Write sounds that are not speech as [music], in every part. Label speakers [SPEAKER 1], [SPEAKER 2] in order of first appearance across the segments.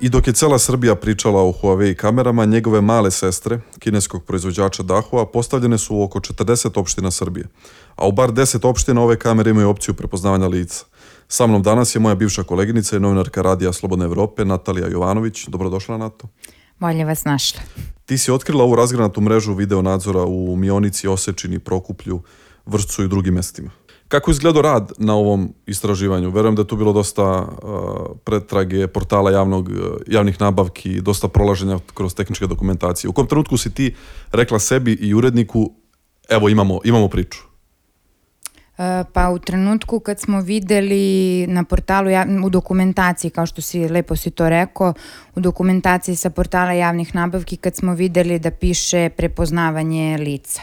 [SPEAKER 1] I dok je cela Srbija pričala o Huawei kamerama, njegove male sestre, kineskog proizvođača Dahua, postavljene su u oko 40 opština Srbije. A u bar 10 opština ove kamere imaju opciju prepoznavanja lica. Sa mnom danas je moja bivša koleginica i novinarka radija Slobodne Evrope, Natalija Jovanović. Dobrodošla, Nato.
[SPEAKER 2] Bolje vas našla.
[SPEAKER 1] Ti si otkrila ovu razgranatu mrežu video nadzora u Mionici, Osečini, Prokuplju, Vršcu i drugim mestima. Kako izgledao rad na ovom istraživanju? Verujem da je tu bilo dosta uh, pretrage portala javnog, uh, javnih nabavki, dosta prolaženja kroz tehničke dokumentacije. U kom trenutku si ti rekla sebi i uredniku evo imamo, imamo priču?
[SPEAKER 2] Uh, pa u trenutku kad smo videli na portalu u dokumentaciji, kao što si lepo si to rekao, u dokumentaciji sa portala javnih nabavki kad smo videli da piše prepoznavanje lica.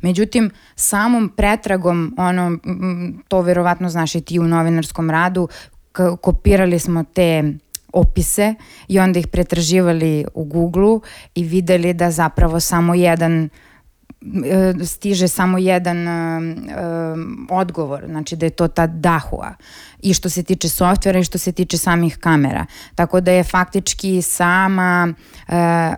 [SPEAKER 2] Međutim, samom pretragom, ono, to verovatno znaš i ti u novinarskom radu, kopirali smo te opise i onda ih pretraživali u Google i videli da zapravo samo jedan uh, E, stiže samo jedan um, odgovor, znači da je to ta Dahua i što se tiče softvera i što se tiče samih kamera. Tako da je faktički sama,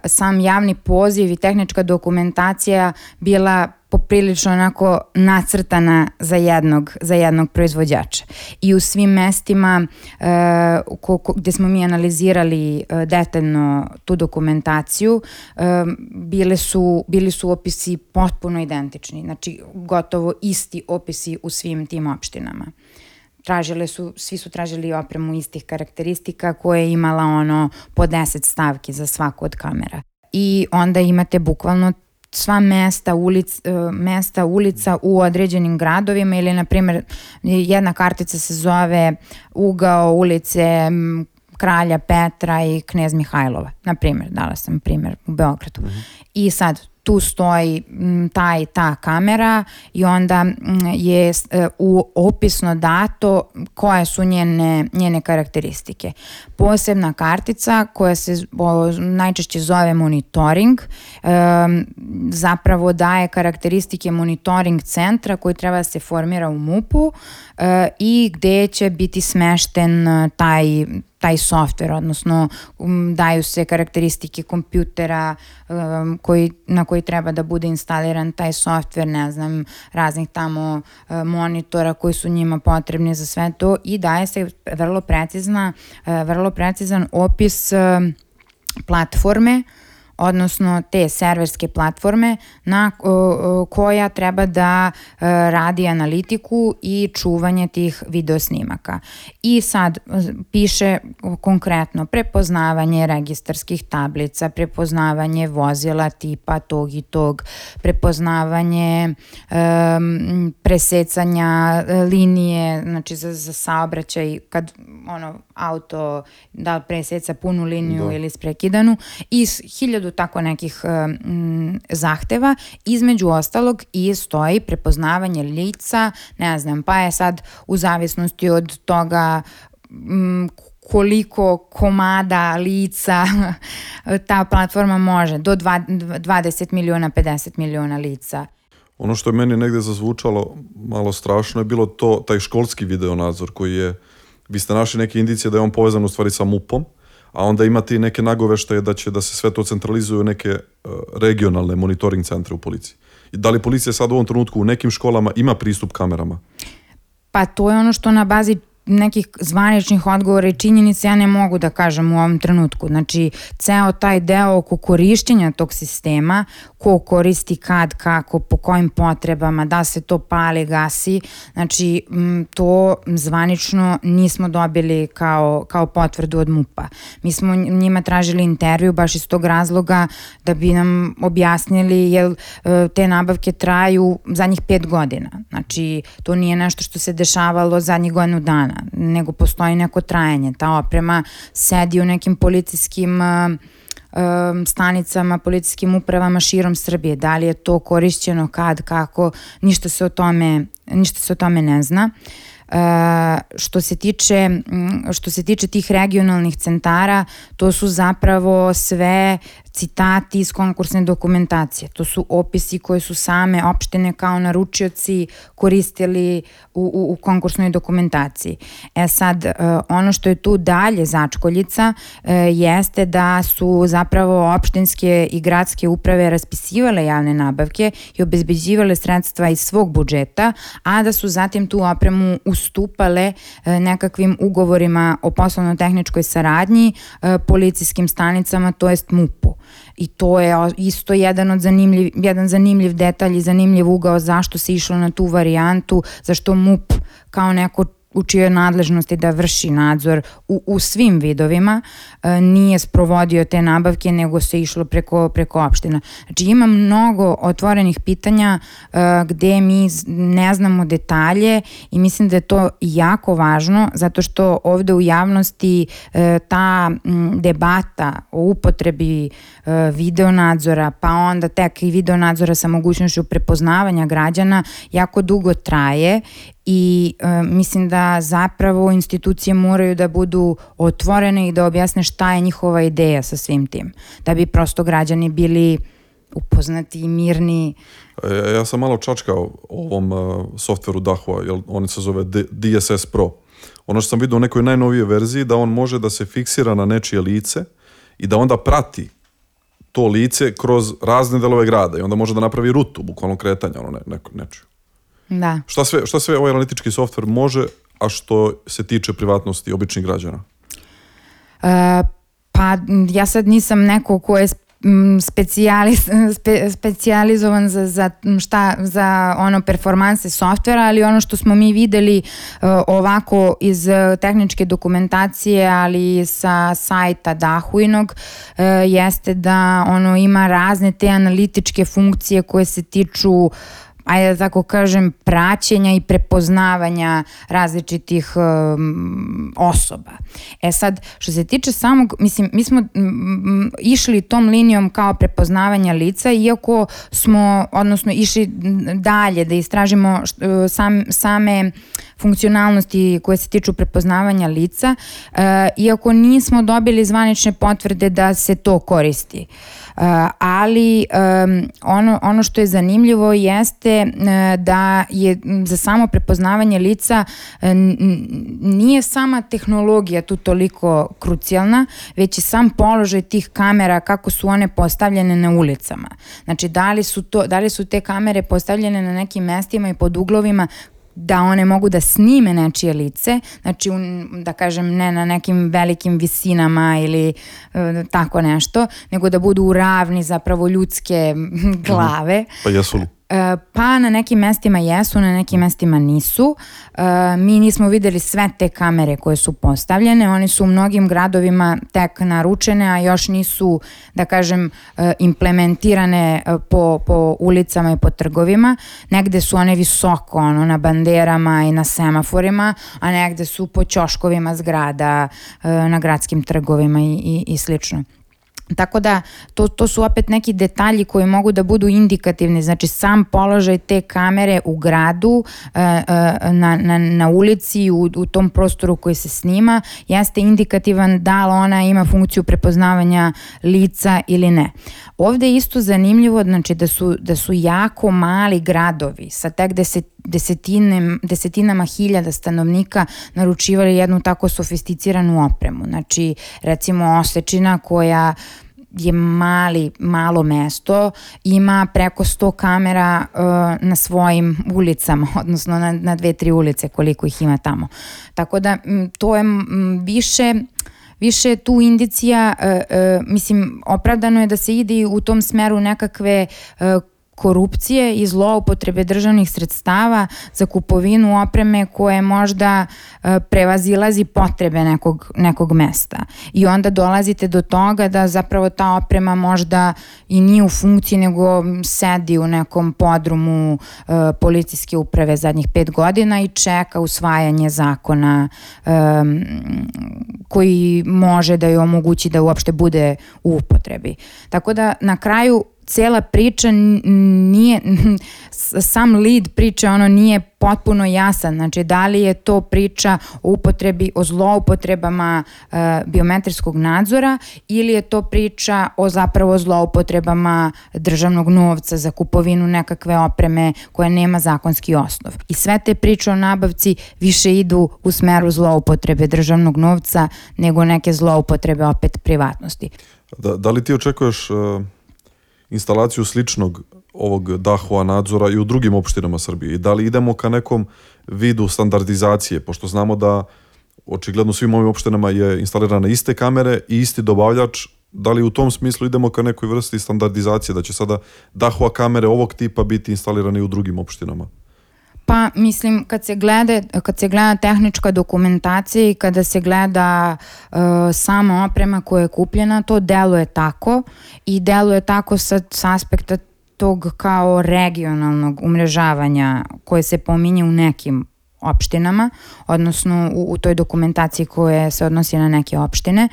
[SPEAKER 2] sam javni poziv i tehnička dokumentacija bila poprilično onako nacrtana za jednog, za jednog proizvođača. I u svim mestima uh, ko, ko, gde smo mi analizirali uh, detaljno tu dokumentaciju, uh, bile su, bili su opisi potpuno identični, znači gotovo isti opisi u svim tim opštinama tražile su, svi su tražili opremu istih karakteristika koja je imala ono po 10 stavki za svaku od kamera. I onda imate bukvalno sva mesta, ulic, e, mesta ulica u određenim gradovima ili na primjer jedna kartica se zove ugao ulice Kralja Petra i Knez Mihajlova, na primjer, dala sam primjer u Beogradu. Mhm. -huh. I sad tu stoji ta i ta kamera i onda je e, u opisno dato koje su njene, njene karakteristike. Posebna kartica koja se najčešće zove monitoring zapravo daje karakteristike monitoring centra koji treba da se formira u MUP-u e, i gde će biti smešten taj taj softver, odnosno um, daju se karakteristike kompjutera um, koji, na koji treba da bude instaliran taj softver, ne znam, raznih tamo uh, monitora koji su njima potrebni za sve to i daje se vrlo precizna, uh, vrlo precizan opis uh, platforme uh, odnosno te serverske platforme na koja treba da e, radi analitiku i čuvanje tih videosnimaka. I sad e, piše konkretno prepoznavanje registarskih tablica, prepoznavanje vozila tipa tog i tog, prepoznavanje um, presecanja linije, znači za, za saobraćaj kad ono auto da li preseca punu liniju da. ili sprekidanu i hiljadu tako nekih um, zahteva. Između ostalog i stoji prepoznavanje lica, ne znam, pa je sad u zavisnosti od toga um, koliko komada lica [laughs] ta platforma može, do 20 miliona, 50 miliona lica.
[SPEAKER 1] Ono što je meni negde zazvučalo malo strašno je bilo to, taj školski video nadzor koji je, vi ste našli neke indicije da je on povezan u stvari sa MUP-om, a onda imate i neke nagoveštaje da će da se sve to centralizuju neke uh, regionalne monitoring centre u policiji. I da li policija sad u ovom trenutku u nekim školama ima pristup kamerama?
[SPEAKER 2] Pa to je ono što na bazi nekih zvaničnih odgovora i činjenica ja ne mogu da kažem u ovom trenutku. Znači, ceo taj deo oko korišćenja tog sistema, ko koristi kad, kako, po kojim potrebama, da se to pali, gasi, znači to zvanično nismo dobili kao, kao potvrdu od MUPA. Mi smo njima tražili intervju baš iz tog razloga da bi nam objasnili jel e, te nabavke traju zadnjih pet godina. Znači, to nije nešto što se dešavalo zadnjih godinu dana nego postoji neko trajanje. Ta oprema sedi u nekim policijskim uh, um, stanicama, policijskim upravama širom Srbije. Da li je to korišćeno, kad, kako, ništa se o tome, ništa se o tome ne zna. što se tiče što se tiče tih regionalnih centara, to su zapravo sve citati iz konkursne dokumentacije. To su opisi koje su same opštine kao naručioci koristili u, u, u konkursnoj dokumentaciji. E sad, e, ono što je tu dalje začkoljica e, jeste da su zapravo opštinske i gradske uprave raspisivale javne nabavke i obezbeđivale sredstva iz svog budžeta, a da su zatim tu opremu ustupale e, nekakvim ugovorima o poslovno-tehničkoj saradnji policijskim stanicama, to jest MUP-u. I to je isto jedan od zanimljiv, jedan zanimljiv detalj i zanimljiv ugao zašto se išlo na tu varijantu, zašto MUP kao neko u čijoj nadležnosti da vrši nadzor u, u svim vidovima, e, nije sprovodio te nabavke, nego se išlo preko, preko opština. Znači ima mnogo otvorenih pitanja e, gde mi ne znamo detalje i mislim da je to jako važno, zato što ovde u javnosti e, ta debata o upotrebi videonadzora, pa onda tek i videonadzora sa mogućnošću prepoznavanja građana jako dugo traje i e, mislim da zapravo institucije moraju da budu otvorene i da objasne šta je njihova ideja sa svim tim, da bi prosto građani bili upoznati i mirni.
[SPEAKER 1] E, ja sam malo čačkao ovom uh, softveru Dahua, jer on se zove D DSS Pro. Ono što sam vidio u nekoj najnovije verziji, da on može da se fiksira na nečije lice i da onda prati to lice kroz razne delove grada i onda može da napravi rutu, bukvalno kretanja, ono ne, ne, nečiju.
[SPEAKER 2] Da.
[SPEAKER 1] Šta sve, šta sve ovaj analitički softver može, a što se tiče privatnosti običnih građana?
[SPEAKER 2] Uh, pa ja sad nisam neko ko je specijalis, spe, specijalizovan za, za, šta, za ono performanse softvera, ali ono što smo mi videli uh, ovako iz tehničke dokumentacije, ali sa sajta Dahuinog, uh, jeste da ono ima razne te analitičke funkcije koje se tiču uh, ajde da tako kažem, praćenja i prepoznavanja različitih um, osoba. E sad, što se tiče samog, mislim, mi smo išli tom linijom kao prepoznavanja lica, iako smo, odnosno, išli dalje da istražimo št, sam, same funkcionalnosti koje se tiču prepoznavanja lica, uh, iako nismo dobili zvanične potvrde da se to koristi. Uh, ali ono, ono što je zanimljivo jeste da je za samo prepoznavanje lica nije sama tehnologija tu toliko krucijalna, već i sam položaj tih kamera kako su one postavljene na ulicama. Znači da li su, to, da li su te kamere postavljene na nekim mestima i pod uglovima da one mogu da snime nečije lice, znači un, da kažem ne na nekim velikim visinama ili e, tako nešto, nego da budu u ravni zapravo ljudske [laughs] glave.
[SPEAKER 1] Pa jesu
[SPEAKER 2] pa na nekim mestima jesu, na nekim mestima nisu. E, mi nismo videli sve te kamere koje su postavljene, one su u mnogim gradovima tek naručene, a još nisu, da kažem, e, implementirane po, po ulicama i po trgovima. Negde su one visoko, ono, na banderama i na semaforima, a negde su po ćoškovima zgrada, na gradskim trgovima i, i, i slično. Tako da to, to su opet neki detalji koji mogu da budu indikativni, znači sam položaj te kamere u gradu, e, e, na, na, na ulici, u, u tom prostoru koji se snima, jeste indikativan da li ona ima funkciju prepoznavanja lica ili ne. Ovde je isto zanimljivo znači, da, su, da su jako mali gradovi sa tek deset, desetine, desetinama hiljada stanovnika naručivali jednu tako sofisticiranu opremu. Znači, recimo Osečina koja je mali, malo mesto, ima preko 100 kamera uh, na svojim ulicama, [laughs] odnosno na, na dve, tri ulice koliko ih ima tamo. Tako da m, to je m, više više tu indicija, uh, uh, mislim, opravdano je da se ide u tom smeru nekakve korupcije i zloupotrebe državnih sredstava za kupovinu opreme koje možda e, prevazilazi potrebe nekog, nekog mesta. I onda dolazite do toga da zapravo ta oprema možda i nije u funkciji nego sedi u nekom podrumu e, policijske uprave zadnjih pet godina i čeka usvajanje zakona e, koji može da joj omogući da uopšte bude u upotrebi. Tako da na kraju cela priča nije, sam lead priče ono nije potpuno jasan, znači da li je to priča o upotrebi, o zloupotrebama e, biometrijskog nadzora ili je to priča o zapravo zloupotrebama državnog novca za kupovinu nekakve opreme koja nema zakonski osnov. I sve te priče o nabavci više idu u smeru zloupotrebe državnog novca nego neke zloupotrebe opet privatnosti.
[SPEAKER 1] Da, da li ti očekuješ uh, instalaciju sličnog ovog Dahua nadzora i u drugim opštinama Srbije i da li idemo ka nekom vidu standardizacije, pošto znamo da očigledno svim ovim opštinama je instalirana iste kamere i isti dobavljač, da li u tom smislu idemo ka nekoj vrsti standardizacije, da će sada Dahua kamere ovog tipa biti instalirane i u drugim opštinama?
[SPEAKER 2] Pa mislim kad se gleda kad se gleda tehnička dokumentacija i kada se gleda uh, sama oprema koja je kupljena to deluje tako i deluje tako sa, sa aspekta tog kao regionalnog umrežavanja koje se pominje u nekim opštinama, odnosno u, u toj dokumentaciji koja se odnosi na neke opštine.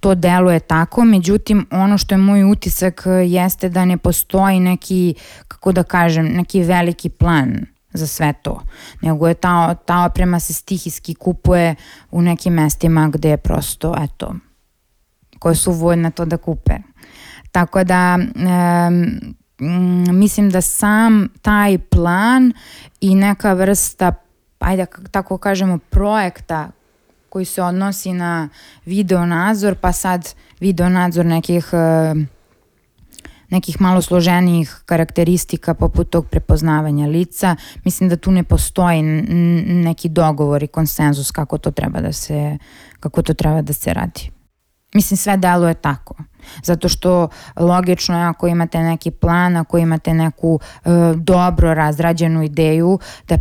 [SPEAKER 2] To deluje tako, međutim ono što je moj utisak jeste da ne postoji neki, kako da kažem, neki veliki plan za sve to. Nego je ta, ta oprema se stihijski kupuje u nekim mestima gde prosto, eto, koje su voljne to da kupe. Tako da, um, mislim da sam taj plan i neka vrsta, ajde tako kažemo, projekta koji se odnosi na video nadzor, pa sad video nadzor nekih uh, nekih malo složenijih karakteristika poput tog prepoznavanja lica. Mislim da tu ne postoji neki dogovor i konsenzus kako to treba da se, kako to treba da se radi. Mislim, sve deluje tako. Zato što logično je ako imate neki plan, ako imate neku e, dobro razrađenu ideju, da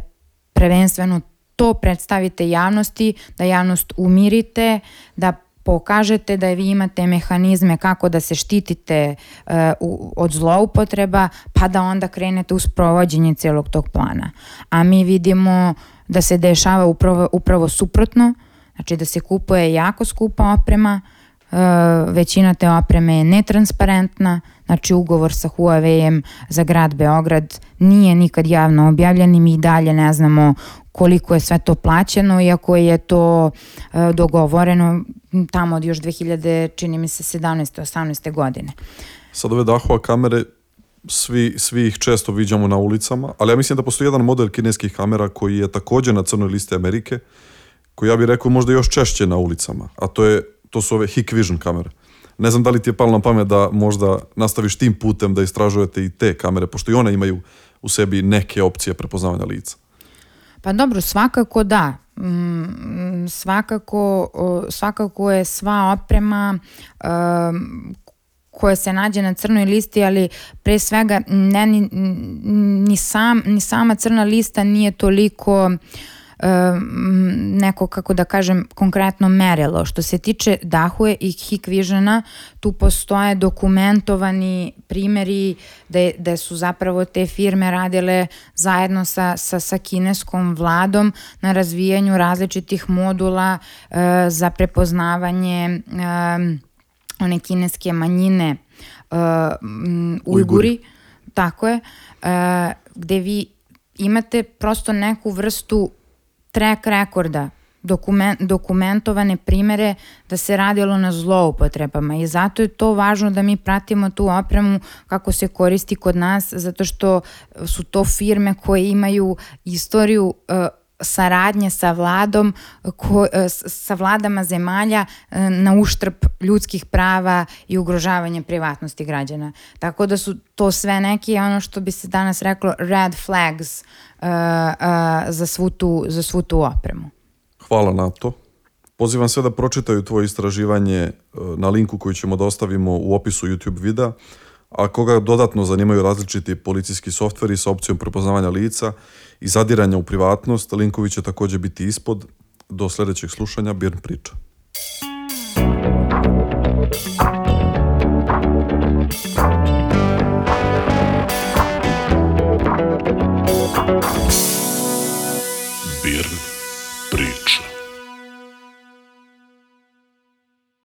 [SPEAKER 2] prvenstveno to predstavite javnosti, da javnost umirite, da pokažete da vi imate mehanizme kako da se štitite uh, od zloupotreba, pa da onda krenete u sprovođenje celog tog plana. A mi vidimo da se dešava upravo, upravo suprotno, znači da se kupuje jako skupa oprema, uh, većina te opreme je netransparentna, znači ugovor sa Huawei-em za grad Beograd nije nikad javno objavljen i mi dalje ne znamo koliko je sve to plaćeno, iako je to uh, dogovoreno tamo od još 2000, čini mi se, 17. 18. godine.
[SPEAKER 1] Sad ove Dahua kamere, svi, svi ih često viđamo na ulicama, ali ja mislim da postoji jedan model kineskih kamera koji je takođe na crnoj listi Amerike, koji ja bih rekao možda još češće na ulicama, a to, je, to su ove Hikvision kamere. Ne znam da li ti je palo na pamet da možda nastaviš tim putem da istražujete i te kamere, pošto i one imaju u sebi neke opcije prepoznavanja lica.
[SPEAKER 2] Pa dobro, svakako da. Svakako, svakako je sva oprema koja se nađe na crnoj listi, ali pre svega ne, ni, ni, sam, ni sama crna lista nije toliko uh, neko, kako da kažem, konkretno merilo. Što se tiče Dahue i Hikvižana, tu postoje dokumentovani primeri da, da su zapravo te firme radile zajedno sa, sa, sa kineskom vladom na razvijanju različitih modula uh, za prepoznavanje uh, one kineske manjine uh, Ujguri, Ujguri, tako je, uh, gde vi imate prosto neku vrstu track rekorda, dokument, dokumentovane primere da se radilo na zloupotrebama i zato je to važno da mi pratimo tu opremu kako se koristi kod nas zato što su to firme koje imaju istoriju uh, saradnje sa vladom, ko, e, sa vladama zemalja e, na uštrb ljudskih prava i ugrožavanje privatnosti građana. Tako da su to sve neki ono što bi se danas reklo red flags uh, uh, za, svu tu, za svu tu opremu.
[SPEAKER 1] Hvala na to. Pozivam sve da pročitaju tvoje istraživanje na linku koji ćemo da ostavimo u opisu YouTube videa, a koga dodatno zanimaju različiti policijski softveri sa opcijom prepoznavanja lica i zadiranja u privatnost, linkovi će takođe biti ispod. Do sledećeg slušanja, Birn priča. Thank